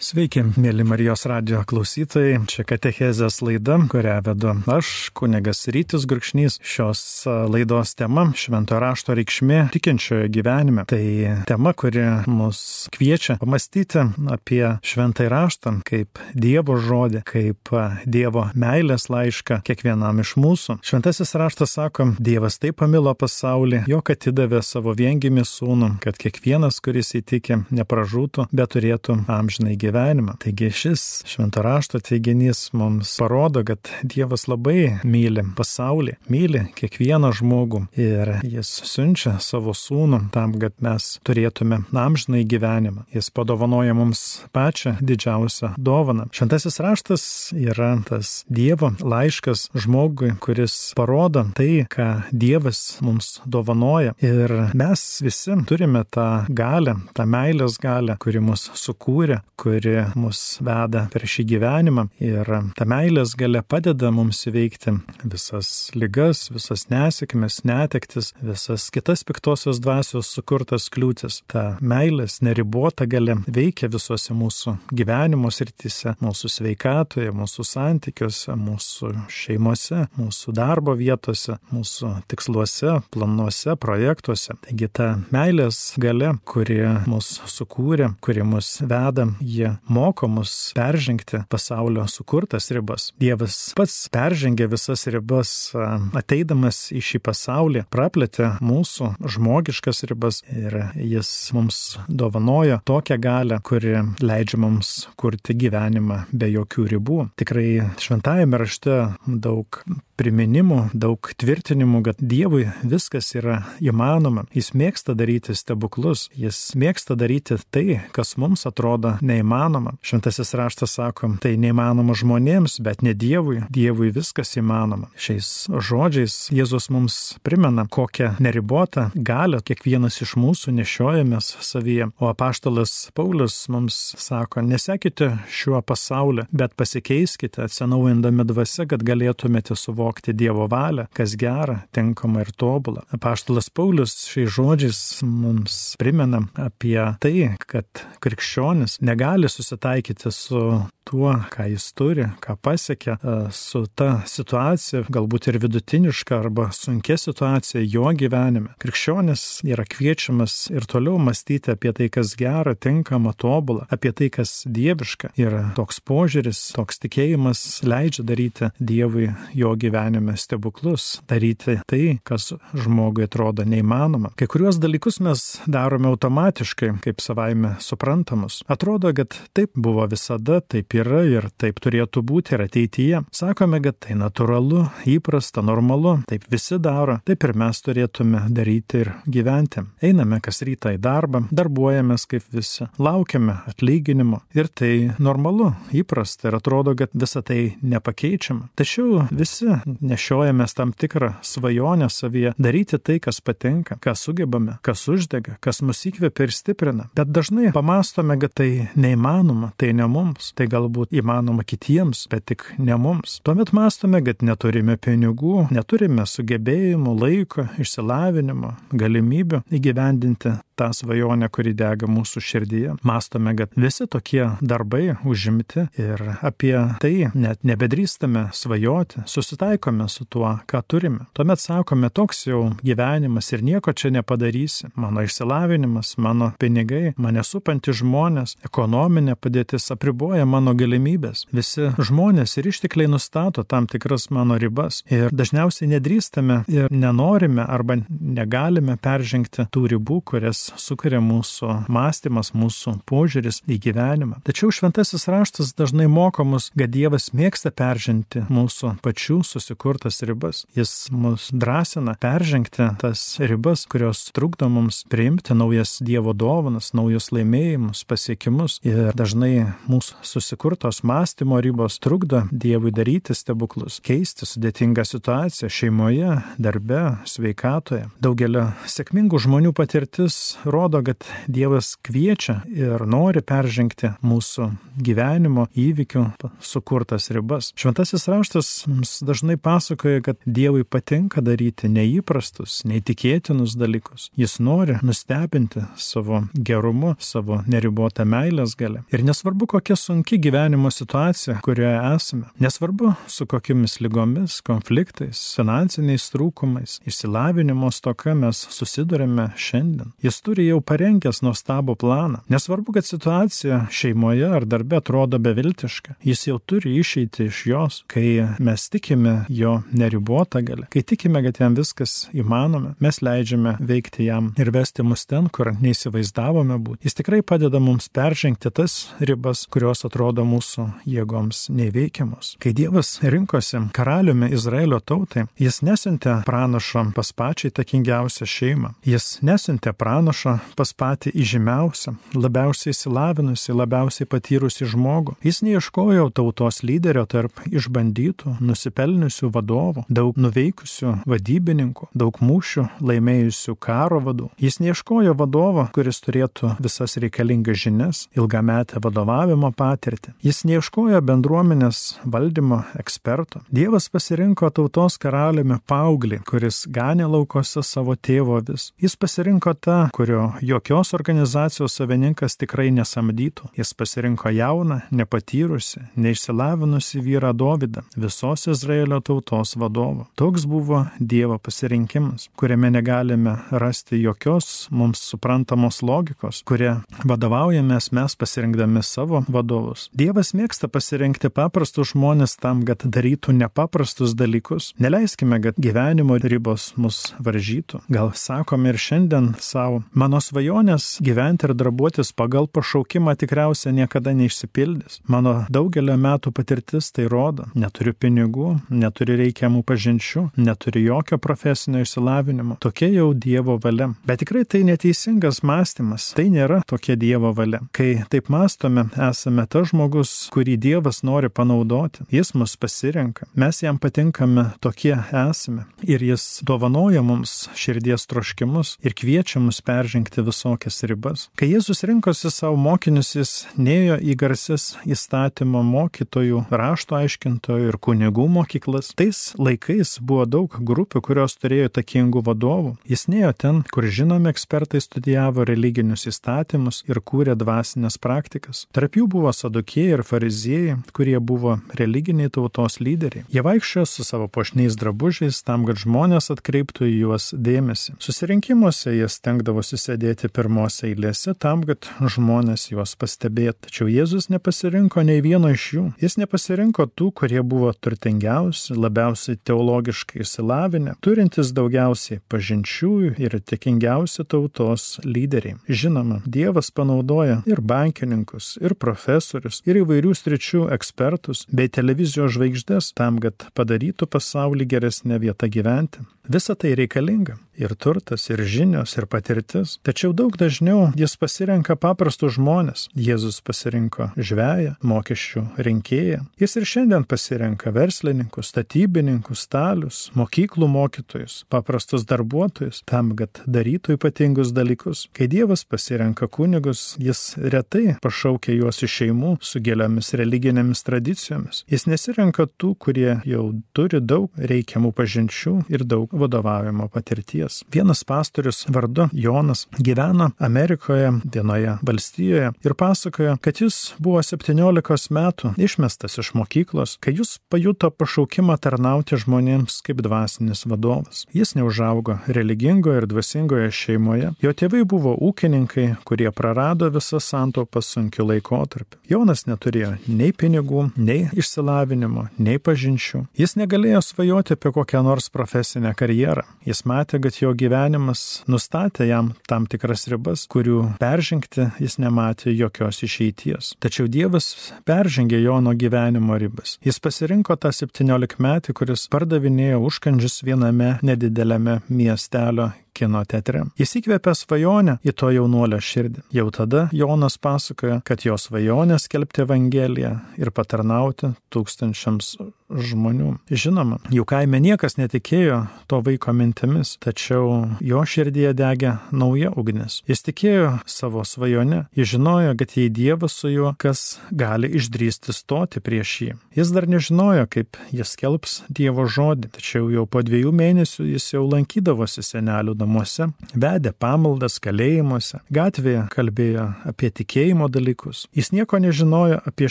Sveiki, mėly Marijos radio klausytojai. Čia Katechezės laida, kurią vedu aš, kunigas Rytis Gurkšnys. Šios laidos tema - švento rašto reikšmė tikinčiojo gyvenime. Tai tema, kuri mus kviečia pamastyti apie šventą raštą kaip Dievo žodį, kaip Dievo meilės laišką kiekvienam iš mūsų. Šventasis raštas sako, Dievas taip pamilo pasaulį, jog atidavė savo viengimį sūnų, kad kiekvienas, kuris įtikė, nepražūtų, bet turėtų amžinai gyvenimą gyvenimą. Taigi šis švento rašto teiginys mums parodo, kad Dievas labai myli pasaulį, myli kiekvieną žmogų ir jis siunčia savo sūnų tam, kad mes turėtume amžinai gyvenimą. Jis padovanoja mums pačią didžiausią dovaną. Šventasis raštas yra tas Dievo laiškas žmogui, kuris parodo tai, ką Dievas mums dovanoja. Ir mes visi turime tą galę, tą meilės galę, kuri mus sukūrė, kuri kuri mus veda per šį gyvenimą ir ta meilės gale padeda mums įveikti visas lygas, visas nesėkmes, netektis, visas kitas piktosios dvasios sukurtas kliūtis. Ta meilės neribota gale veikia visuose mūsų gyvenimo srityse, mūsų sveikatoje, mūsų santykiuose, mūsų šeimose, mūsų darbo vietose, mūsų tiksluose, planuose, projektuose. Taigi ta meilės gale, kuri mus sukūrė, kuri mus veda, jie moko mus peržengti pasaulio sukurtas ribas. Dievas pats peržengė visas ribas, ateidamas į šį pasaulį, praplėtė mūsų žmogiškas ribas ir jis mums dovanojo tokią galę, kuri leidžia mums kurti gyvenimą be jokių ribų. Tikrai šventajame rašte daug priminimų, daug tvirtinimų, kad Dievui viskas yra įmanoma. Jis mėgsta daryti stebuklus, jis mėgsta daryti tai, kas mums atrodo neįmanoma. Šventasis raštas sako, tai neįmanoma žmonėms, bet ne Dievui. Dievui viskas įmanoma. Šiais žodžiais Jėzus mums primena, kokią neribotą galę kiekvienas iš mūsų nešiojamės savyje. O apaštalas Paulius mums sako, nesekite šiuo pasauliu, bet pasikeiskite atsinaujindami dvasia, kad galėtumėte suvokti suvokti Dievo valią, kas gera, tinkama ir tobula. Apaštalas Paulius šiais žodžiais mums primena apie tai, kad krikščionis negali susitaikyti su tuo, ką jis turi, ką pasiekia, e, su ta situacija, galbūt ir vidutiniška arba sunkia situacija jo gyvenime. Krikščionis yra kviečiamas ir toliau mąstyti apie tai, kas gera, tinkama, tobula, apie tai, kas dieviška. Ir toks požiūris, toks tikėjimas leidžia daryti Dievui jo gyvenime stebuklus, daryti tai, kas žmogui atrodo neįmanoma. Kai kuriuos dalykus mes darome automatiškai, kaip savaime suprantamus. Atrodo, kad taip buvo visada, taip yra ir taip turėtų būti ir ateityje. Sakome, kad tai natūralu, įprasta, normalu, taip visi daro, taip ir mes turėtume daryti ir gyventi. Einame kas rytą į darbą, darbuojamės kaip visi, laukiame atlyginimo ir tai normalu, įprasta ir atrodo, kad visa tai nepakeičiama. Tačiau visi nešiojamės tam tikrą svajonę savyje daryti tai, kas patinka, ką sugebame, kas uždega, kas mus įkvepia ir stiprina. Bet dažnai pamastome, kad tai neįmanoma, tai ne mums, tai gal galbūt įmanoma kitiems, bet tik ne mums. Tuomet mastome, kad neturime pinigų, neturime sugebėjimų, laiko, išsilavinimo, galimybių įgyvendinti tą svajonę, kuri dega mūsų širdyje. Mastome, kad visi tokie darbai užimti ir apie tai net nebedrįstame svajoti, susitaikome su tuo, ką turime. Tuomet sakome, toks jau gyvenimas ir nieko čia nepadarysi. Mano išsilavinimas, mano pinigai, mane supanti žmonės, ekonominė padėtis apriboja mano galimybės. Visi žmonės ir ištikliai nustato tam tikras mano ribas ir dažniausiai nedrįstame ir nenorime arba negalime peržengti tų ribų, kurias sukuria mūsų mąstymas, mūsų požiūris į gyvenimą. Tačiau šventasis raštas dažnai moko mus, kad Dievas mėgsta peržengti mūsų pačių susikurtas ribas. Jis mus drąsina peržengti tas ribas, kurios trukdo mums priimti naujas Dievo dovanas, naujus laimėjimus, pasiekimus. Ir dažnai mūsų susikurtas sukurtos mąstymo ribos trukdo Dievui daryti stebuklus, keisti sudėtingą situaciją šeimoje, darbe, sveikatoje. Daugelio sėkmingų žmonių patirtis rodo, kad Dievas kviečia ir nori peržengti mūsų gyvenimo įvykių sukurtas ribas. Šventasis raštas mums dažnai pasakoja, kad Dievui patinka daryti neįprastus, neįtikėtinus dalykus. Jis nori nustebinti savo gerumu, savo neribotą meilės galę. Ir nesvarbu, kokia sunki gyvenimo situacija, kurioje esame, nesvarbu, su kokiamis lygomis, konfliktais, finansiniais trūkumais, išsilavinimo stoka mes susidurime šiandien. Jis turi jau parengęs nuostabų planą. Nesvarbu, kad situacija šeimoje ar darbe atrodo beviltiška, jis jau turi išeiti iš jos, kai mes tikime jo neribotą galę, kai tikime, kad jam viskas įmanoma, mes leidžiame veikti jam ir vesti mus ten, kur neįsivaizdavome būti. Jis tikrai padeda mums peržengti tas ribas, kurios atrodo mūsų jėgoms neįveikiamos. Kai Dievas rinkosi karaliumi Izraelio tautai, jis nesintė pranašo pas pačią įtakingiausią šeimą. Jis nesintė pranašo pas patį įžymiausią, labiausiai įsilavinusi, labiausiai patyrusi žmogų. Jis neieškojo tautos lyderio tarp išbandytų, nusipelniusių vadovų, daug nuveikusių vadybininkų, daug mūšių laimėjusių karo vadų. Jis neieškojo vadovo, kuris turėtų visas reikalingas žinias, ilgametę vadovavimo patirtį. Jis neieškojo bendruomenės valdymo eksperto. Dievas pasirinko tautos karaliumi paauglį, kuris ganė laukose savo tėvo vis. Jis pasirinko tą, kurio jokios organizacijos savininkas tikrai nesamdytų. Jis pasirinko jauną, nepatyrusi, neišsilavinusi vyrą Dovydą, visos Izraelio tautos vadovą. Toks buvo Dievo pasirinkimas, kuriame negalime rasti jokios mums suprantamos logikos, kurie vadovaujamės mes pasirinkdami savo vadovus. Dievas mėgsta pasirinkti paprastus žmonės tam, kad darytų nepaprastus dalykus. Neleiskime, kad gyvenimo ribos mus varžytų. Gal sakome ir šiandien savo, mano svajonės gyventi ir darbuotis pagal pašaukimą tikriausiai niekada neišsipildys. Mano daugelio metų patirtis tai rodo. Neturiu pinigų, neturiu reikiamų pažinčių, neturiu jokio profesinio išsilavinimo. Tokia jau Dievo valia. Bet tikrai tai neteisingas mąstymas. Tai nėra tokia Dievo valia. Kai taip mąstome, esame tas žmogus, kurį Dievas nori panaudoti. Jis mus pasirenka. Mes jam patinkame tokie esame. Ir jis dovanoja mums širdies troškimus ir kviečia mus peržengti visokias ribas. Kai Jėzus rinkosi savo mokinius, jis neėjo į garsis įstatymo mokytojų, rašto aiškintojų ir kunigų mokyklas. Tais laikais buvo daug grupių, kurios turėjo takingų vadovų. Jis neėjo ten, kur žinomi ekspertai studijavo religinius įstatymus ir kūrė dvasinės praktikas. Tarp jų buvo sadukėjai ir fariziejai, kurie buvo religiniai tautos lyderiai. Jie vaikščiojo su savo pošniais drabužiais tam, kad žmonės atkreiptų į juos dėmesį. Susirinkimuose jie stengdavosi sėdėti pirmose eilėse tam, kad žmonės juos pastebėtų. Tačiau Jėzus nepasirinko nei vieno iš jų. Jis nepasirinko tų, kurie buvo turtingiausi, labiausiai teologiškai išsilavinę, turintys daugiausiai pažinčių ir tikingiausi tautos lyderiai. Žinoma, Dievas panaudoja ir bankininkus, ir profesorius, ir įvairių stričių ekspertus bei televizijos žvaigždės tam, kad padarytų pasaulį geresnę vietą gyventi. Visa tai reikalinga ir turtas, ir žinios, ir patirtis. Tačiau daug dažniau jis pasirenka paprastus žmonės. Jėzus pasirinko žvėją, mokesčių rinkėją. Jis ir šiandien pasirenka verslininkus, statybininkus, stalius, mokyklų mokytojus, paprastus darbuotojus, tam, kad darytų ypatingus dalykus. Kai Dievas pasirenka kunigus, jis retai pašaukia juos iš šeimų su giliomis religinėmis tradicijomis. Jis nesirenka tų, kurie jau turi daug reikiamų pažinčių ir daug vadovavimo patirties. Vienas pastorius vardu Jonas gyveno Amerikoje vienoje valstijoje ir pasakojo, kad jis buvo 17 metų išmestas iš mokyklos, kai jis pajuto pašaukimą tarnauti žmonėms kaip dvasinis vadovas. Jis neužaugo religingoje ir dvasingoje šeimoje. Jo tėvai buvo ūkininkai, kurie prarado visą santopą sunkiu laikotarpiu. Jonas neturėjo nei pinigų, nei išsilavinimo, nei pažinčių. Jis negalėjo svajoti apie kokią nors profesinę karjerą. Jis matė, kad jo gyvenimas nustatė jam tam tikras ribas, kurių peržengti jis nematė jokios išeities. Tačiau Dievas peržengė Jono gyvenimo ribas. Jis pasirinko tą 17 metį, kuris pardavinėjo užkandžius viename nedidelėme miestelio kino teatre. Jis įkvėpė svajonę į to jaunuolio širdį. Jau tada Jonas pasakoja, kad jo svajonė skelbti Evangeliją ir patarnauti tūkstančiams žmonių. Žinoma, jų kaime niekas netikėjo to vaiko mintimis, tačiau jo širdyje degė nauja ugnis. Jis tikėjo savo svajone, jis žinojo, kad jei Dievas su juo, kas gali išdrysti stoti prieš jį. Jis dar nežinojo, kaip jis kelbs Dievo žodį, tačiau jau po dviejų mėnesių jis jau lankydavosi senelių namuose, vedė pamaldas kalėjimuose, gatvėje kalbėjo apie tikėjimo dalykus. Jis nieko nežinojo apie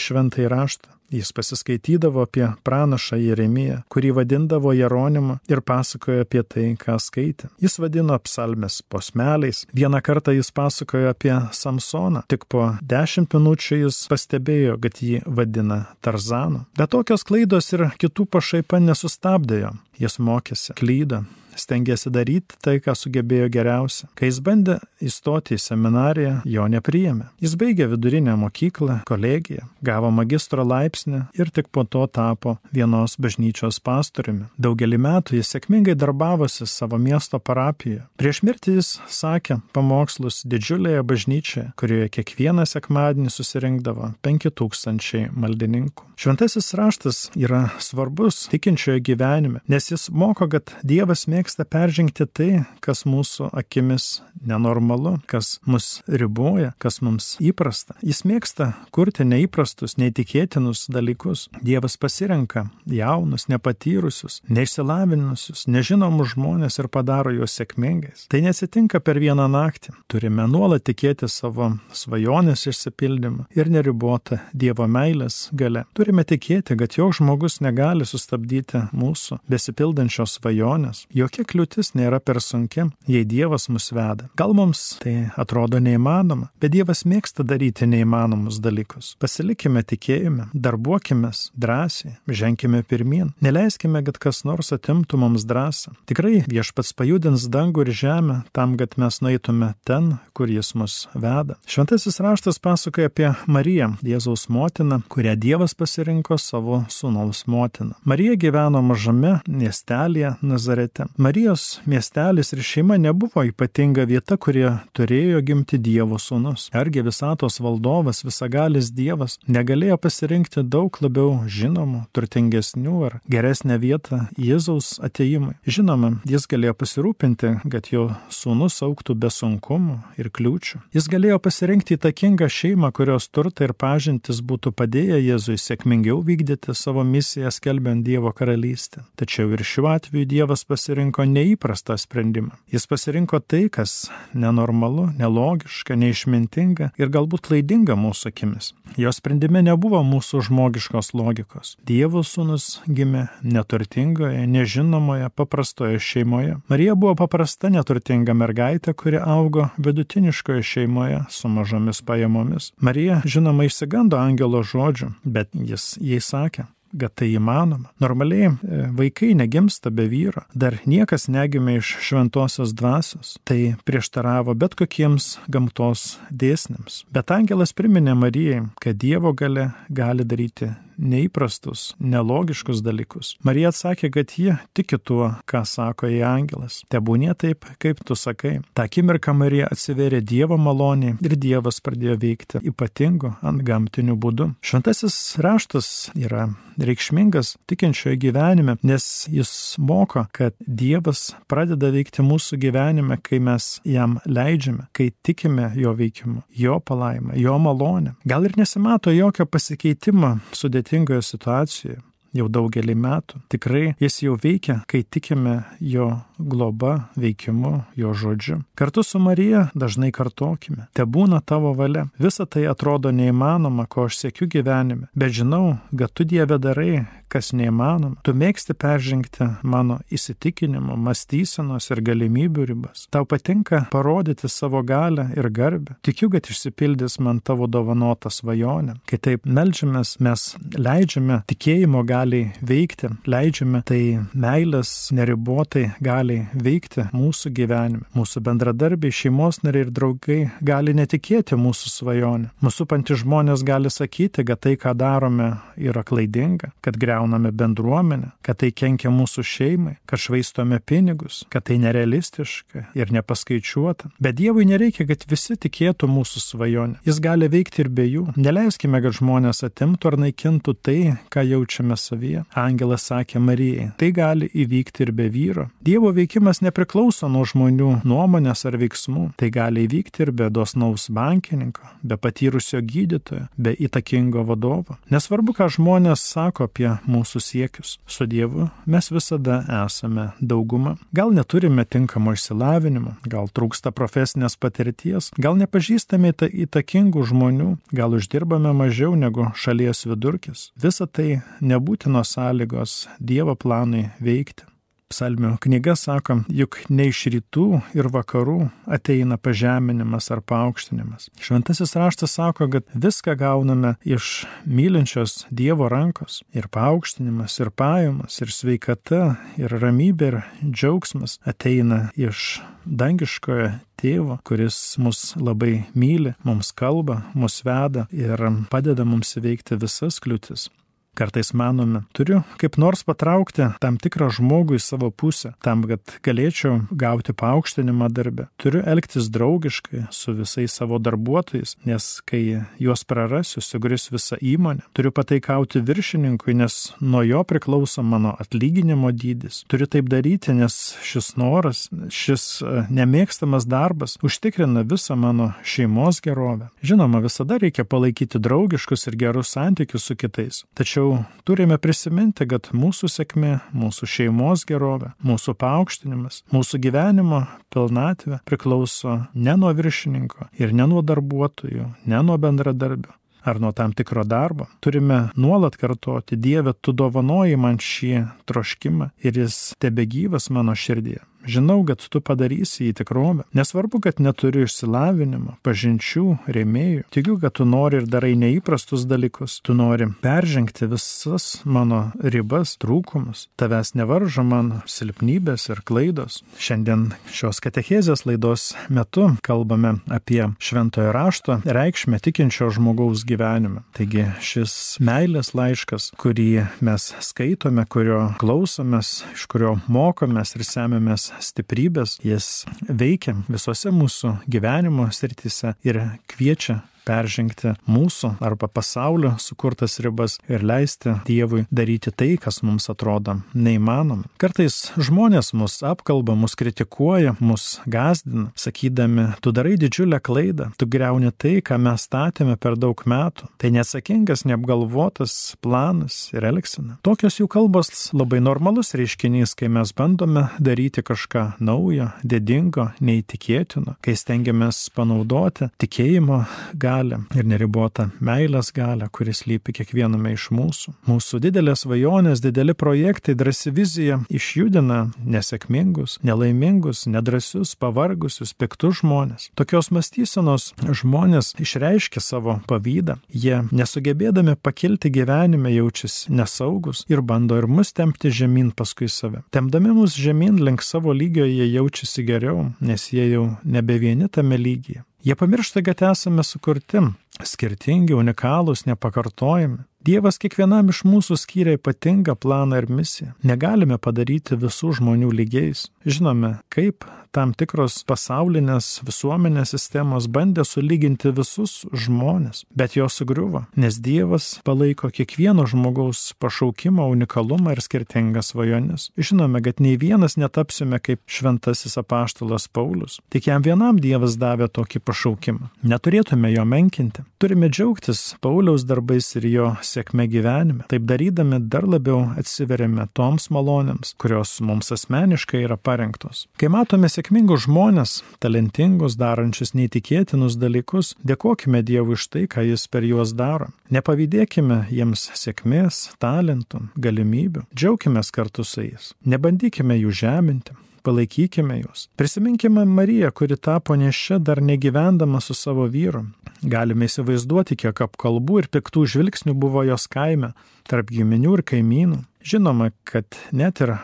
šventąjį raštą. Jis pasiskaitydavo apie pranašą Jeremiją, kurį vadindavo Jeronimu ir pasakojo apie tai, ką skaitė. Jis vadino psalmes posmeliais. Vieną kartą jis pasakojo apie Samsoną. Tik po dešimt minučių jis pastebėjo, kad jį vadina Tarzanu. Bet tokios klaidos ir kitų pašaipa nesustabdė jo. Jis mokėsi, klydo, stengėsi daryti tai, ką sugebėjo geriausia. Kai jis bandė įstoti į seminariją, jo nepriėmė. Jis baigė vidurinę mokyklą, kolegiją, gavo magistro laipsnį ir tik po to tapo vienos bažnyčios pastoriumi. Daugelį metų jis sėkmingai darbavosi savo miesto parapijoje. Prieš mirtį jis sakė pamokslus didžiulėje bažnyčioje, kurioje kiekvieną sekmadienį susirinkdavo 5000 maldininkų. Šventasis raštas yra svarbus tikinčiojo gyvenime, nes jis moko, kad Dievas mėgsta peržengti tai, kas mūsų akimis nenormalu, kas mus riboja, kas mums įprasta. Jis mėgsta kurti neįprastus, neįtikėtinus dalykus. Dievas pasirenka jaunus, nepatyrusius, neišsilavinusius, nežinomus žmonės ir padaro juos sėkmingais. Tai nesitinka per vieną naktį. Turime nuolat tikėti savo svajonės išsipildymą ir neribotą Dievo meilės gale. Turime tikėti, kad joks žmogus negali sustabdyti mūsų besipildančios svajonės. Jokia kliūtis nėra per sunki, jei Dievas mus veda. Gal mums tai atrodo neįmanoma, bet Dievas mėgsta daryti neįmanomus dalykus. Pasilikime tikėjime, darbuokime drąsiai, ženkime pirmin, neleiskime, kad kas nors atimtų mums drąsą. Tikrai viešpats pajudins dangų ir žemę tam, kad mes nueitume ten, kur jis mus veda. Šventasis raštas pasakoja apie Mariją, Jėzaus motiną, kurią Dievas pasirinko savo sūnaus motiną. Marija gyveno mažame miestelėje Nazarete. Marijos miestelis ir šeima nebuvo ypatinga vieta kurie turėjo gimti Dievo sūnus. Argi visatos valdovas, visagalis Dievas negalėjo pasirinkti daug labiau žinomų, turtingesnių ar geresnę vietą Jėzaus ateimui. Žinoma, jis galėjo pasirūpinti, kad jo sūnus auktų be sunkumų ir kliūčių. Jis galėjo pasirinkti įtakingą šeimą, kurios turtai ir pažintis būtų padėję Jėzui sėkmingiau vykdyti savo misiją skelbiant Dievo karalystę. Tačiau ir šiuo atveju Dievas pasirinko neįprastą sprendimą. Jis pasirinko tai, kas nenormalu, nelogiška, neišmintinga ir galbūt klaidinga mūsų akimis. Jo sprendime nebuvo mūsų žmogiškos logikos. Dievo sūnus gimė neturtingoje, nežinomoje, paprastoje šeimoje. Marija buvo paprasta neturtinga mergaitė, kuri augo vidutiniškoje šeimoje su mažomis pajamomis. Marija, žinoma, išsigando angelo žodžių, bet jis jai sakė, kad tai įmanoma. Normaliai e, vaikai negimsta be vyro, dar niekas negimė iš šventosios dvasios, tai prieštaravo bet kokiems gamtos dėsniams. Bet angelas priminė Marijai, kad Dievo gale gali daryti neįprastus, nelogiškus dalykus. Marija atsakė, kad ji tiki tuo, ką sako į angelas. Tebūnė taip, kaip tu sakai. Ta akimirka Marija atsiverė Dievo malonį ir Dievas pradėjo veikti ypatingu ant gamtiniu būdu. Šventasis raštas yra reikšmingas tikinčiojo gyvenime, nes jis moko, kad Dievas pradeda veikti mūsų gyvenime, kai mes jam leidžiame, kai tikime jo veikimu, jo palaimą, jo malonę. Gal ir nesimato jokio pasikeitimo sudėti sudėtingoje situacijoje jau daugelį metų. Tikrai jis jau veikia, kai tikime jo globa, veikimu, jo žodžiu. Kartu su Marija dažnai kartokime, te būna tavo valia. Visa tai atrodo neįmanoma, ko aš sėkiu gyvenime, bet žinau, kad tu Dieve darai, kas neįmanoma. Tu mėgsti peržengti mano įsitikinimo, mąstysenos ir galimybių ribas. Tau patinka parodyti savo galę ir garbę. Tikiu, kad išsipildys man tavo dovanota svajonė. Kai taip melžiamės, mes leidžiame tikėjimo galiai veikti, leidžiame tai meilės neribotai gali gali veikti mūsų gyvenime. Mūsų bendradarbiai, šeimos nariai ir draugai gali netikėti mūsų svajonę. Mūsų panti žmonės gali sakyti, kad tai, ką darome, yra klaidinga, kad greuname bendruomenę, kad tai kenkia mūsų šeimai, kad švaistome pinigus, kad tai nerealistiška ir nepaskaičiuota. Bet Dievui nereikia, kad visi tikėtų mūsų svajonę. Jis gali veikti ir be jų. Neleiskime, kad žmonės atimtų ar naikintų tai, ką jaučiame savyje. Angelas sakė Marijai, tai gali įvykti ir be vyro. Dievo veikimas nepriklauso nuo žmonių nuomonės ar veiksmų. Tai gali įvykti ir be dosnaus bankininko, be patyrusio gydytojo, be įtakingo vadovo. Nesvarbu, ką žmonės sako apie mūsų siekius. Su Dievu mes visada esame dauguma. Gal neturime tinkamo išsilavinimo, gal trūksta profesinės patirties, gal nepažįstame įtakingų žmonių, gal uždirbame mažiau negu šalies vidurkis. Visa tai nebūtinos sąlygos Dievo planui veikti. Psalmių knyga sako, juk ne iš rytų ir vakarų ateina pažeminimas ar paaukštinimas. Šventasis raštas sako, kad viską gauname iš mylinčios Dievo rankos. Ir paaukštinimas, ir pajamas, ir sveikata, ir ramybė, ir džiaugsmas ateina iš dangiškojo tėvo, kuris mus labai myli, mums kalba, mus veda ir padeda mums įveikti visas kliūtis. Kartais manome, turiu kaip nors patraukti tam tikrą žmogų į savo pusę, tam, kad galėčiau gauti paaukštinimą darbę. Turiu elgtis draugiškai su visais savo darbuotojais, nes kai juos prarasiu, sugris visa įmonė. Turiu pataikauti viršininkui, nes nuo jo priklauso mano atlyginimo dydis. Turiu taip daryti, nes šis noras, šis e, nemėgstamas darbas užtikrina visą mano šeimos gerovę. Žinoma, visada reikia palaikyti draugiškus ir gerus santykius su kitais. Tačiau Tačiau turime prisiminti, kad mūsų sėkmė, mūsų šeimos gerovė, mūsų paaukštinimas, mūsų gyvenimo pilnatvė priklauso ne nuo viršininko ir ne nuo darbuotojų, ne nuo bendradarbių ar nuo tam tikro darbo. Turime nuolat kartoti, Dieve, tu dovanoji man šį troškimą ir jis tebe gyvas mano širdėje. Žinau, kad tu padarysi į tikrovę. Nesvarbu, kad neturiu išsilavinimo, pažinčių, rėmėjų. Tikiu, kad tu nori ir darai neįprastus dalykus. Tu nori peržengti visas mano ribas, trūkumus. Tavęs nevaržo mano silpnybės ir klaidos. Šiandien šios katechezės laidos metu kalbame apie šventojo rašto reikšmę tikinčio žmogaus gyvenime. Taigi šis meilės laiškas, kurį mes skaitome, kurio klausomės, iš kurio mokomės ir semėmės stiprybės, jis veikia visose mūsų gyvenimo srityse ir kviečia peržengti mūsų arba pasaulio sukurtas ribas ir leisti Dievui daryti tai, kas mums atrodo neįmanoma. Kartais žmonės mus apkalba, mus kritikuoja, mus gazdina, sakydami, tu darai didžiulę klaidą, tu greuni tai, ką mes statėme per daug metų. Tai nesakingas, neapgalvotas planas ir elgsena. Tokios jų kalbos labai normalus reiškinys, kai mes bandome daryti kažką naujo, didingo, neįtikėtino, kai stengiamės panaudoti tikėjimo galą galę ir neribotą meilės galę, kuris lypi kiekviename iš mūsų. Mūsų didelės svajonės, dideli projektai, drąsi vizija išjudina nesėkmingus, nelaimingus, nedrasius, pavargusius, piktus žmonės. Tokios mąstysenos žmonės išreiškia savo pavydą. Jie nesugebėdami pakilti gyvenime jaučiasi nesaugus ir bando ir mus tempti žemyn paskui save. Tempdami mus žemyn link savo lygio jie jaučiasi geriau, nes jie jau nebe vieni tame lygyje. Jie pamiršta, kad esame sukurti skirtingi, unikalūs, nepakartojami. Dievas kiekvienam iš mūsų skyrė ypatingą planą ir misiją. Negalime padaryti visų žmonių lygiais. Žinome, kaip tam tikros pasaulinės visuomenės sistemos bandė sulyginti visus žmonės, bet jos sugriuvo, nes Dievas palaiko kiekvieno žmogaus pašaukimą, unikalumą ir skirtingas svajones. Žinome, kad nei vienas netapsime kaip šventasis apaštalas Paulius, tik jam vienam Dievas davė tokį pašaukimą. Neturėtume jo menkinti. Turime džiaugtis Pauliaus darbais ir jo sėkme gyvenime. Taip darydami dar labiau atsiveriame toms malonėms, kurios mums asmeniškai yra parengtos. Kai matome sėkmingus žmonės, talentingus, darančius neįtikėtinus dalykus, dėkojime Dievui už tai, ką Jis per juos daro. Nepavydėkime jiems sėkmės, talentų, galimybių. Džiaukime kartu su jais. Nebandykime jų žeminti palaikykime juos. Prisiminkime Mariją, kuri tapo nešia dar negyvendama su savo vyru. Galime įsivaizduoti, kiek apkalbų ir piktų žvilgsnių buvo jos kaime, tarp giminių ir kaimynų. Žinoma, kad net ir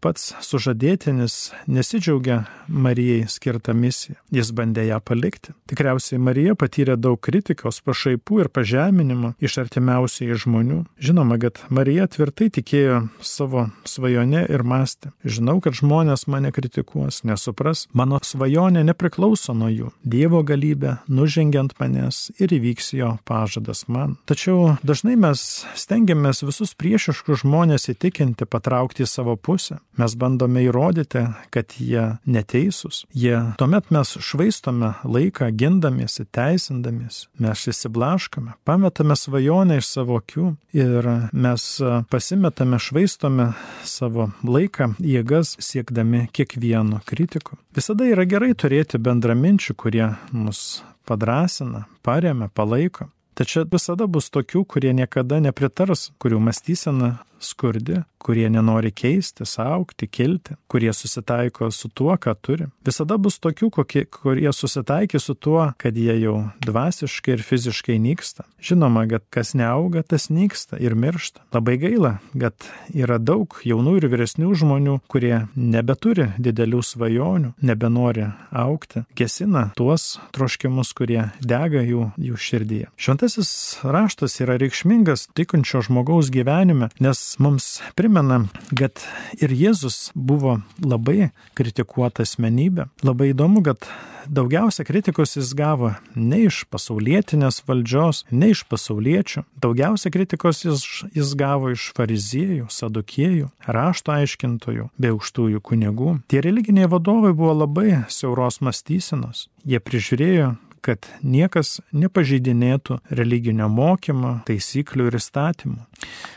pats sužadėtinis nesidžiaugia Marijai skirtą misiją. Jis bandė ją palikti. Tikriausiai Marija patyrė daug kritikos, pašaipų ir pažeminimo iš artimiausiai žmonių. Žinoma, kad Marija tvirtai tikėjo savo svajone ir mąstė. Žinau, kad žmonės mane kritikuos, nesupras, mano svajonė nepriklauso nuo jų. Dievo galybė nužengiant manęs ir įvyks jo pažadas man. Tačiau dažnai mes stengiamės visus priešiškus žmonės įtikinti, patraukti į savo pusę. Mes bandome įrodyti, kad jie neteisūs. Jie tuomet mes švaistome laiką gindamiesi, teisindamiesi. Mes įsiblaškame, pametame svajonę iš savo akių ir mes pasimetame, švaistome savo laiką, jėgas siekdami kiekvieno kritiko. Visada yra gerai turėti bendraminčių, kurie mus padrasina, paremia, palaiko. Tačiau visada bus tokių, kurie niekada nepritars, kurių mąstysena skurdi, kurie nenori keistis, aukti, kilti, kurie susitaiko su tuo, ką turi. Visada bus tokių, kokie, kurie susitaikė su tuo, kad jie jau dvasiškai ir fiziškai nyksta. Žinoma, kad kas neauga, tas nyksta ir miršta. Labai gaila, kad yra daug jaunų ir vyresnių žmonių, kurie nebeturi didelių svajonių, nebenori aukti, gesina tuos troškimus, kurie dega jų, jų širdyje. Šventasis raštas yra reikšmingas tikinčio žmogaus gyvenime, nes mums primena, kad ir Jėzus buvo labai kritikuota asmenybė. Labai įdomu, kad daugiausia kritikos jis gavo ne iš pasaulietinės valdžios, ne iš pasauliečių. Daugiausia kritikos jis, jis gavo iš fariziejų, sadukiejų, rašto aiškintojų bei aukštųjų kunigų. Tie religiniai vadovai buvo labai siauros mąstysenos. Jie prižiūrėjo kad niekas nepažeidinėtų religinio mokymo, taisyklių ir įstatymų.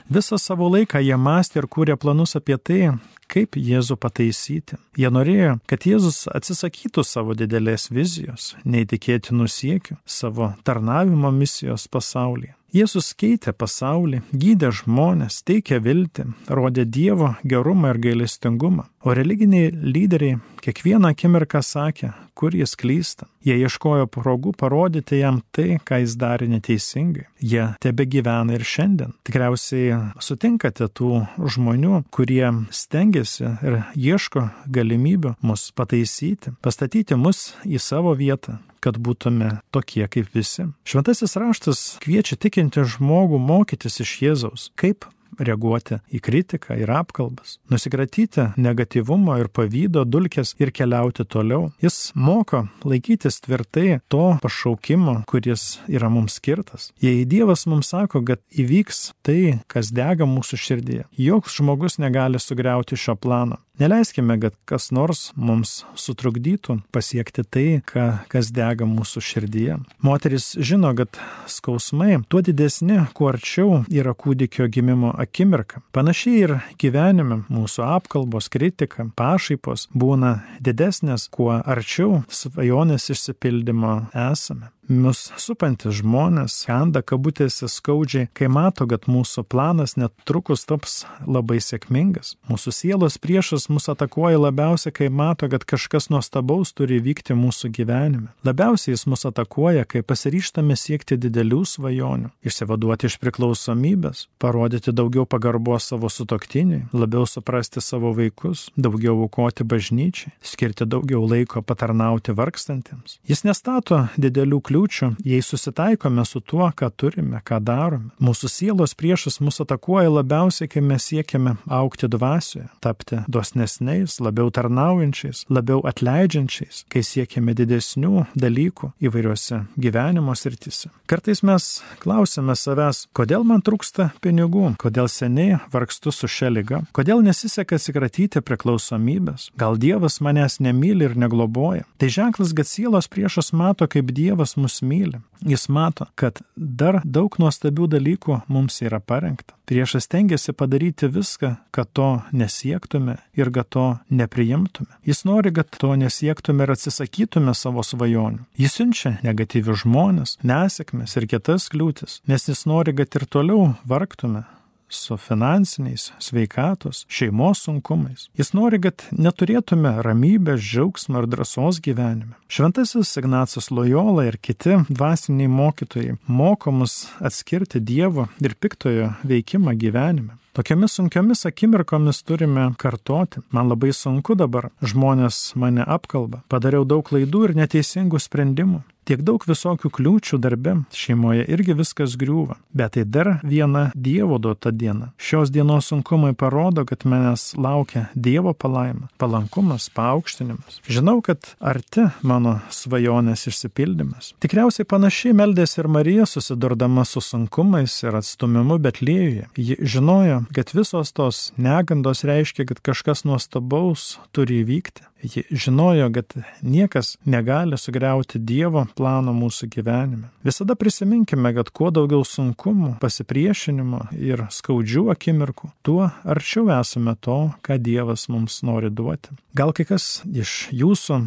Visą savo laiką jie mąstė ir kūrė planus apie tai, kaip Jėzų pataisyti. Jie norėjo, kad Jėzus atsisakytų savo didelės vizijos, neįtikėtinų siekių, savo tarnavimo misijos pasaulyje. Jėzus keitė pasaulį, gydė žmonės, teikė viltį, rodė Dievo gerumą ir gailestingumą. O religiniai lyderiai kiekvieną akimirką sakė, kur jis klysta. Jie ieškojo progų parodyti jam tai, ką jis darė neteisingai. Jie tebe gyvena ir šiandien. Tikriausiai sutinkate tų žmonių, kurie stengiasi ir ieško galimybių mus pataisyti, pastatyti mus į savo vietą, kad būtume tokie kaip visi. Šventasis raštas kviečia tikinti žmogų mokytis iš Jėzaus, kaip reaguoti į kritiką ir apkalbas, nusikratyti negatyvumo ir pavydo dulkės ir keliauti toliau. Jis moko laikytis tvirtai to pašaukimo, kuris yra mums skirtas. Jei Dievas mums sako, kad įvyks tai, kas dega mūsų širdyje, joks žmogus negali sugriauti šio plano. Neleiskime, kad kas nors mums sutrukdytų pasiekti tai, ką, kas dega mūsų širdyje. Moteris žino, kad skausmai tuo didesni, kuo arčiau yra kūdikio gimimo akimirka. Panašiai ir gyvenime mūsų apkalbos, kritika, pašaipos būna didesnės, kuo arčiau svajonės išsipildymo esame. Mus supantis žmonės kanda kabutėse skaudžiai, kai mato, kad mūsų planas netrukus taps labai sėkmingas. Mūsų sielos priešas mus atakuoja labiausiai, kai mato, kad kažkas nuostabaus turi vykti mūsų gyvenime. Labiausiai jis mus atakuoja, kai pasiryštame siekti didelių svajonių, išsivaduoti iš priklausomybės, parodyti daugiau pagarbos savo sutoktiniui, labiau suprasti savo vaikus, daugiau aukoti bažnyčiai, skirti daugiau laiko patarnauti vargstantiems. Jis nestato didelių kliūčių kliūčių, jei susitaikome su tuo, ką turime, ką darome. Mūsų sielos priešas mus atakuoja labiausiai, kai mes siekiame aukti dvasioje, tapti dosnesniais, labiau tarnaujančiais, labiau atleidžiančiais, kai siekiame didesnių dalykų įvairiuose gyvenimo srityse. Kartais mes klausime savęs, kodėl man trūksta pinigų, kodėl seniai vargstu su šia lyga, kodėl nesiseka atsikratyti priklausomybės, gal Dievas manęs nemyli ir negloboja. Tai ženklas, kad sielos priešas mato, kaip Dievas mus myli. Jis mato, kad dar daug nuostabių dalykų mums yra parengta. Priešas tengiasi padaryti viską, kad to nesiektume ir kad to nepriimtume. Jis nori, kad to nesiektume ir atsisakytume savo svajonių. Jis siunčia negatyvius žmonės, nesėkmes ir kitas kliūtis, nes jis nori, kad ir toliau vargtume, su finansiniais, sveikatos, šeimos sunkumais. Jis nori, kad neturėtume ramybės, džiaugsmo ir drąsos gyvenime. Šventasis Ignacas Lojola ir kiti dvasiniai mokytojai moko mus atskirti Dievo ir piktojo veikimą gyvenime. Tokiamis sunkiomis akimirkomis turime kartoti. Man labai sunku dabar, žmonės mane apkalba, padariau daug klaidų ir neteisingų sprendimų. Tiek daug visokių kliūčių darbe, šeimoje irgi viskas griūva. Bet tai dar viena Dievo duota diena. Šios dienos sunkumai parodo, kad manęs laukia Dievo palaima, palankumas, paaukštinimas. Žinau, kad arti mano svajonės išsipildymas. Tikriausiai panašiai meldėsi ir Marija susidurdama su sunkumais ir atstumimu Betlėjuje. Ji žinojo, kad visos tos negandos reiškia, kad kažkas nuostabaus turi įvykti. Ji žinojo, kad niekas negali sugriauti Dievo plano mūsų gyvenime. Visada prisiminkime, kad kuo daugiau sunkumų, pasipriešinimo ir skaudžių akimirkų, tuo arčiau esame to, ką Dievas mums nori duoti. Gal kai kas iš jūsų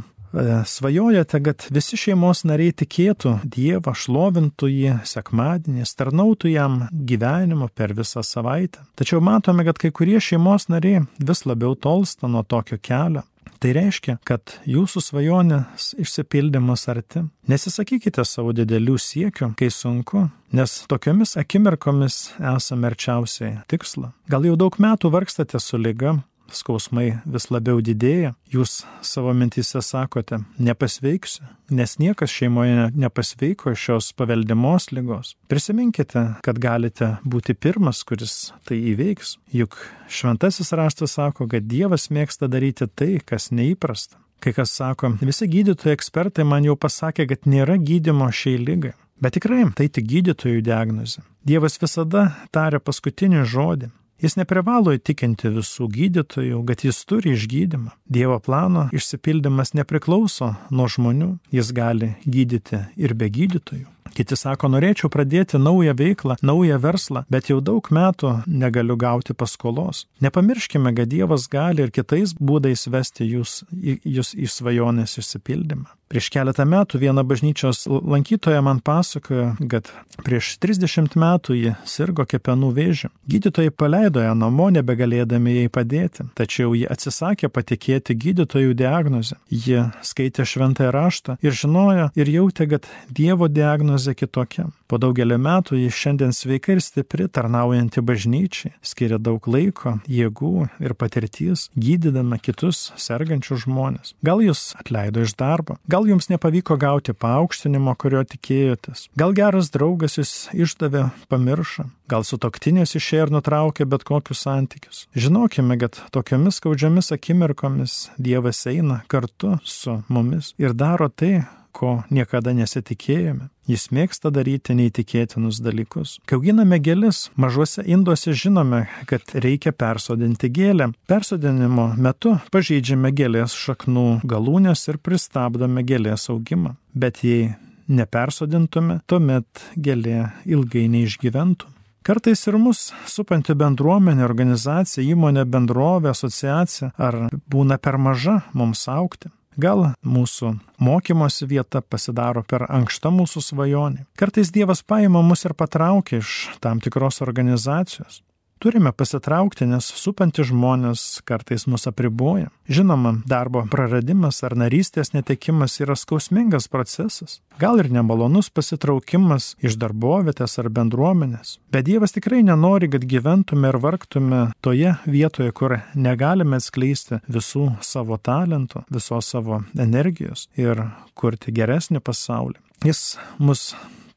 svajojate, kad visi šeimos nariai tikėtų Dievą, šlovintų jį sekmadienį, tarnautų jam gyvenimo per visą savaitę. Tačiau matome, kad kai kurie šeimos nariai vis labiau tolsta nuo tokio kelio. Tai reiškia, kad jūsų svajonės išsipildymas arti. Nesisakykite savo didelių siekių, kai sunku, nes tokiomis akimirkomis esame arčiausiai tikslo. Gal jau daug metų vargstate su lyga, skausmai vis labiau didėja, jūs savo mintise sakote, nepasveiksiu, nes niekas šeimoje nepasveiko šios paveldimos lygos. Prisiminkite, kad galite būti pirmas, kuris tai įveiks, juk šventasis raštas sako, kad Dievas mėgsta daryti tai, kas neįprasta. Kai kas sako, visi gydytojai ekspertai man jau pasakė, kad nėra gydimo šiai lygai. Bet tikrai tai tik gydytojų diagnozė. Dievas visada taria paskutinį žodį. Jis neprivalo įtikinti visų gydytojų, kad jis turi išgydymą. Dievo plano išsipildymas nepriklauso nuo žmonių, jis gali gydyti ir be gydytojų. Kiti sako, norėčiau pradėti naują veiklą, naują verslą, bet jau daug metų negaliu gauti paskolos. Nepamirškime, kad Dievas gali ir kitais būdais vesti jūs, jūs į svajonės išsipildymą. Prieš keletą metų viena bažnyčios lankytoja man pasakojo, kad prieš 30 metų ji sirgo kepenų vėžių. Gydytojai paleido ją namo, nebegalėdami jai padėti, tačiau ji atsisakė patikėti gydytojų diagnozę. Ji skaitė šventąją raštą ir žinojo ir jautė, kad Dievo diagnozė kitokia. Po daugelio metų ji šiandien sveika ir stipri, tarnaujanti bažnyčiai, skiria daug laiko, jėgų ir patirties, gydydama kitus sergančius žmonės. Gal jūs atleido iš darbo, gal jums nepavyko gauti paaukštinimo, kurio tikėjotės, gal geras draugas jūs išdavė, pamiršo, gal sutoktinės išėjo ir nutraukė bet kokius santykius. Žinokime, kad tokiomis skaudžiamis akimirkomis Dievas eina kartu su mumis ir daro tai, ko niekada nesitikėjome. Jis mėgsta daryti neįtikėtinus dalykus. Kai auginame gėlis, mažuose induose žinome, kad reikia persodinti gėlę. Persodinimo metu pažeidžiame gėlės šaknų galūnės ir pristabdome gėlės augimą. Bet jei nepersodintume, tuomet gėlė ilgai neišgyventų. Kartais ir mus supanti bendruomenė, organizacija, įmonė, bendrovė, asociacija ar būna per maža mums aukti. Gal mūsų mokymosi vieta pasidaro per ankšta mūsų svajonė. Kartais Dievas paima mus ir patraukia iš tam tikros organizacijos. Turime pasitraukti, nes supantys žmonės kartais mus apriboja. Žinoma, darbo praradimas ar narystės netekimas yra skausmingas procesas. Gal ir nemalonus pasitraukimas iš darbovietės ar bendruomenės. Bet Dievas tikrai nenori, kad gyventume ir vargtume toje vietoje, kur negalime atskleisti visų savo talentų, visos savo energijos ir kurti geresnį pasaulį. Jis mus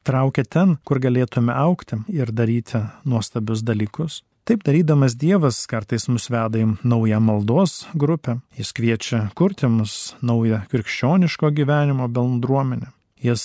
traukia ten, kur galėtume aukti ir daryti nuostabius dalykus. Taip darydamas Dievas kartais mus veda į naują maldos grupę, jis kviečia kurti mus naują krikščioniško gyvenimo bendruomenę, jis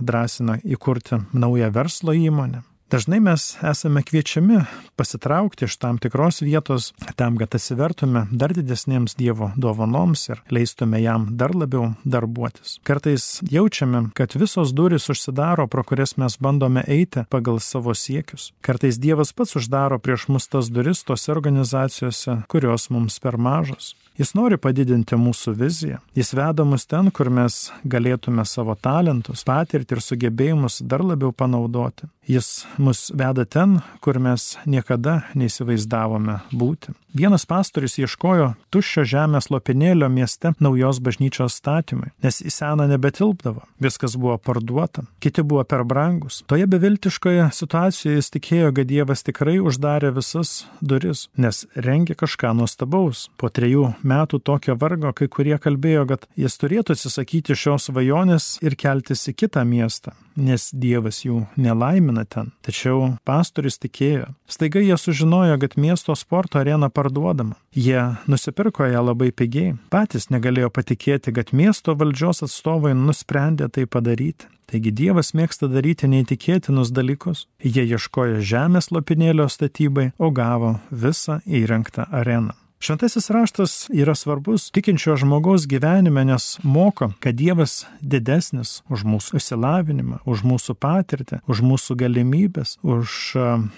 drąsina įkurti naują verslo įmonę, Dažnai mes esame kviečiami pasitraukti iš tam tikros vietos tam, kad atsivertume dar didesniems Dievo dovanoms ir leistume jam dar labiau darbuotis. Kartais jaučiame, kad visos durys užsidaro, pro kurias mes bandome eiti pagal savo siekius. Kartais Dievas pats uždaro prieš mus tas duris tose organizacijose, kurios mums per mažos. Jis nori padidinti mūsų viziją. Jis veda mus ten, kur mes galėtume savo talentus, patirtį ir sugebėjimus dar labiau panaudoti. Jis mus veda ten, kur mes niekada neįsivaizdavome būti. Vienas pastorius ieškojo tuščio žemės lopinėlio mieste naujos bažnyčios statymui, nes į seną nebetilpdavo, viskas buvo parduota, kiti buvo per brangus. Toje beviltiškoje situacijoje jis tikėjo, kad Dievas tikrai uždarė visas duris, nes rengė kažką nuostabaus. Po trejų metų tokio vargo kai kurie kalbėjo, kad jis turėtų atsisakyti šios svajonės ir keltis į kitą miestą, nes Dievas jų nelaimina ten. Tačiau pastorius tikėjo. Staiga jie sužinojo, kad miesto sporto arena parduodama. Jie nusipirko ją labai pigiai. Patys negalėjo patikėti, kad miesto valdžios atstovai nusprendė tai padaryti. Taigi Dievas mėgsta daryti neįtikėtinus dalykus. Jie ieškojo žemės lopinėlio statybai, o gavo visą įrengtą areną. Šventasis raštas yra svarbus tikinčio žmogaus gyvenime, nes moko, kad Dievas didesnis už mūsų išsilavinimą, už mūsų patirtį, už mūsų galimybės, už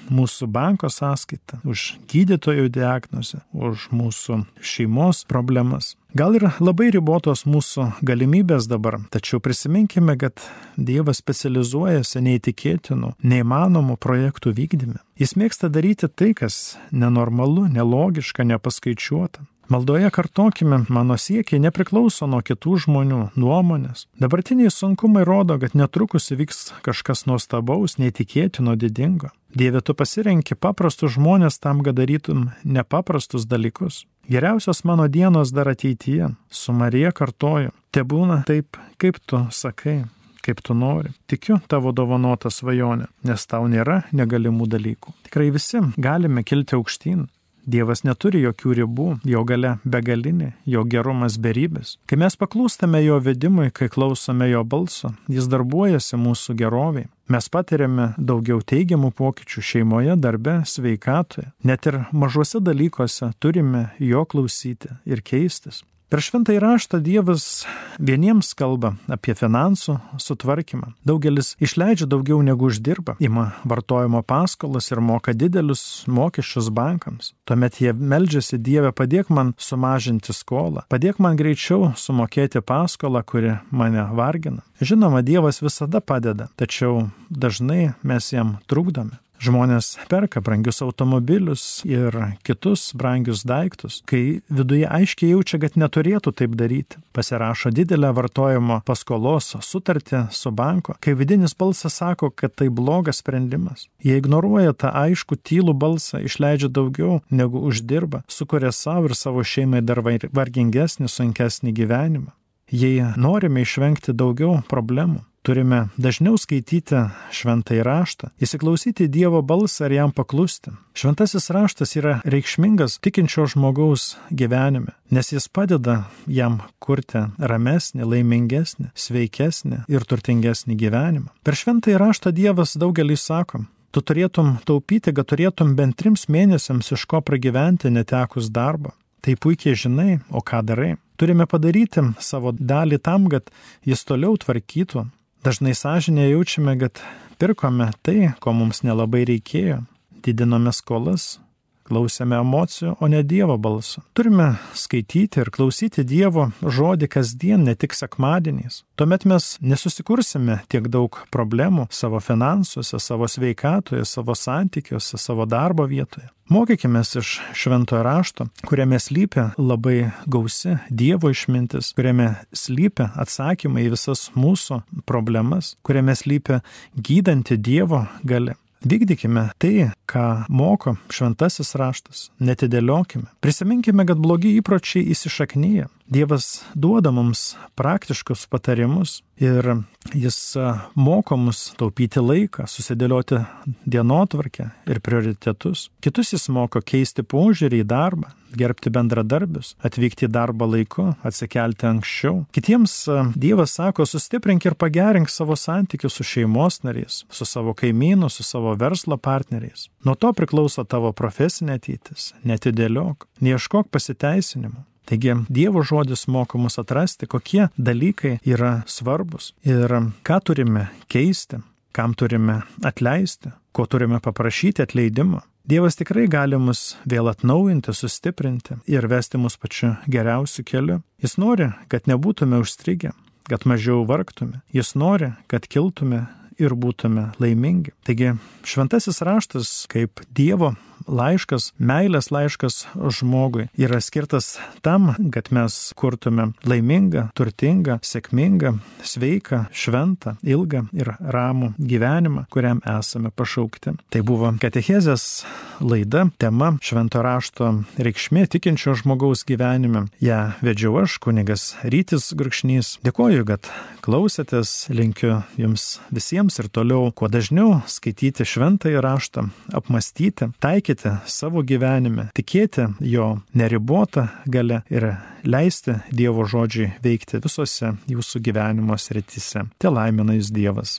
mūsų banko sąskaitą, už gydytojų diagnozę, už mūsų šeimos problemas. Gal ir labai ribotos mūsų galimybės dabar, tačiau prisiminkime, kad Dievas specializuojasi neįtikėtinų, neįmanomų projektų vykdyme. Jis mėgsta daryti tai, kas nenormalu, nelogiška, nepaskaičiuota. Maldoje kartokime, mano siekiai nepriklauso nuo kitų žmonių nuomonės. Dabartiniai sunkumai rodo, kad netrukus įvyks kažkas nuostabaus, neįtikėtino, didingo. Dieve, tu pasirenki paprastus žmonės tam, kad darytum nepaprastus dalykus. Geriausios mano dienos dar ateityje. Su Marija kartoju. Te būna taip, kaip tu sakai kaip tu nori. Tikiu tavo dovanotą svajonę, nes tau nėra negalimų dalykų. Tikrai visi galime kilti aukštyn, Dievas neturi jokių ribų, jo gale begalinė, jo gerumas beribės. Kai mes paklūstame jo vedimui, kai klausome jo balso, jis darbuojasi mūsų geroviai. Mes patiriame daugiau teigiamų pokyčių šeimoje, darbe, sveikatoje. Net ir mažuose dalykuose turime jo klausyti ir keistis. Per šventą įraštą Dievas vieniems kalba apie finansų sutvarkymą. Daugelis išleidžia daugiau negu uždirba, ima vartojimo paskolas ir moka didelius mokesčius bankams. Tuomet jie meldžiasi Dievę, padėk man sumažinti skolą, padėk man greičiau sumokėti paskolą, kuri mane vargina. Žinoma, Dievas visada padeda, tačiau dažnai mes jam trukdome. Žmonės perka brangius automobilius ir kitus brangius daiktus, kai viduje aiškiai jaučia, kad neturėtų taip daryti. Pasirašo didelę vartojimo paskolos sutartį su banku, kai vidinis balsas sako, kad tai blogas sprendimas. Jie ignoruoja tą aišku tylų balsą, išleidžia daugiau negu uždirba, sukuria savo ir savo šeimai dar vargingesnį, sunkesnį gyvenimą. Jei norime išvengti daugiau problemų, Turime dažniau skaityti šventąjį raštą, įsiklausyti Dievo balsą ir jam paklusti. Šventasis raštas yra reikšmingas tikinčio žmogaus gyvenime, nes jis padeda jam kurti ramesnį, laimingesnį, sveikesnį ir turtingesnį gyvenimą. Per šventąjį raštą Dievas daugelį sako, tu turėtum taupyti, kad turėtum bent trims mėnesiams iš ko pragyventi netekus darbo. Tai puikiai žinai, o ką darai. Turime padaryti savo dalį tam, kad jis toliau tvarkytų Dažnai sąžinė jaučiame, kad pirkome tai, ko mums nelabai reikėjo, didinome skolas, klausėme emocijų, o ne Dievo balso. Turime skaityti ir klausyti Dievo žodį kasdien, ne tik sekmadieniais. Tuomet mes nesusikursime tiek daug problemų savo finansuose, savo sveikatoje, savo santykiuose, savo darbo vietoje. Mokykime iš šventojo rašto, kuriame slypia labai gausi Dievo išmintis, kuriame slypia atsakymai į visas mūsų problemas, kuriame slypia gydanti Dievo gale. Vykdykime tai, ką moko šventasis raštas, netidėliokime. Prisiminkime, kad blogi įpročiai įsišaknyja. Dievas duoda mums praktiškus patarimus ir jis moko mus taupyti laiką, susidėlioti dienotvarkę ir prioritetus. Kitus jis moko keisti požiūrį į darbą, gerbti bendradarbius, atvykti į darbą laiku, atsikelti anksčiau. Kitiems Dievas sako, sustiprink ir pagerink savo santykius su šeimos nariais, su savo kaimynu, su savo verslo partneriais. Nuo to priklauso tavo profesinė ateitis. Netidėliok, neieškok pasiteisinimų. Taigi Dievo žodis moko mus atrasti, kokie dalykai yra svarbus ir ką turime keisti, kam turime atleisti, ko turime paprašyti atleidimo. Dievas tikrai gali mus vėl atnaujinti, sustiprinti ir vesti mus pačiu geriausiu keliu. Jis nori, kad nebūtume užstrigę, kad mažiau vargtume. Jis nori, kad kiltume ir būtume laimingi. Taigi šventasis raštas kaip Dievo laiškas, meilės laiškas žmogui yra skirtas tam, kad mes kurtume laimingą, turtingą, sėkmingą, sveiką, šventą, ilgą ir ramų gyvenimą, kuriam esame pašaukti. Tai buvo Katechezės laida, tema švento rašto reikšmė tikinčio žmogaus gyvenime. Ja vedžiau aš, kunigas Rytis Gurkšnys. Dėkoju, kad klausėtės, linkiu jums visiems ir toliau kuo dažniau skaityti šventąjį raštą, apmastyti, taikyti taikyti savo gyvenime, tikėti jo neribotą galę ir leisti Dievo žodžiui veikti visose jūsų gyvenimo srityse. Te laimina jūs Dievas.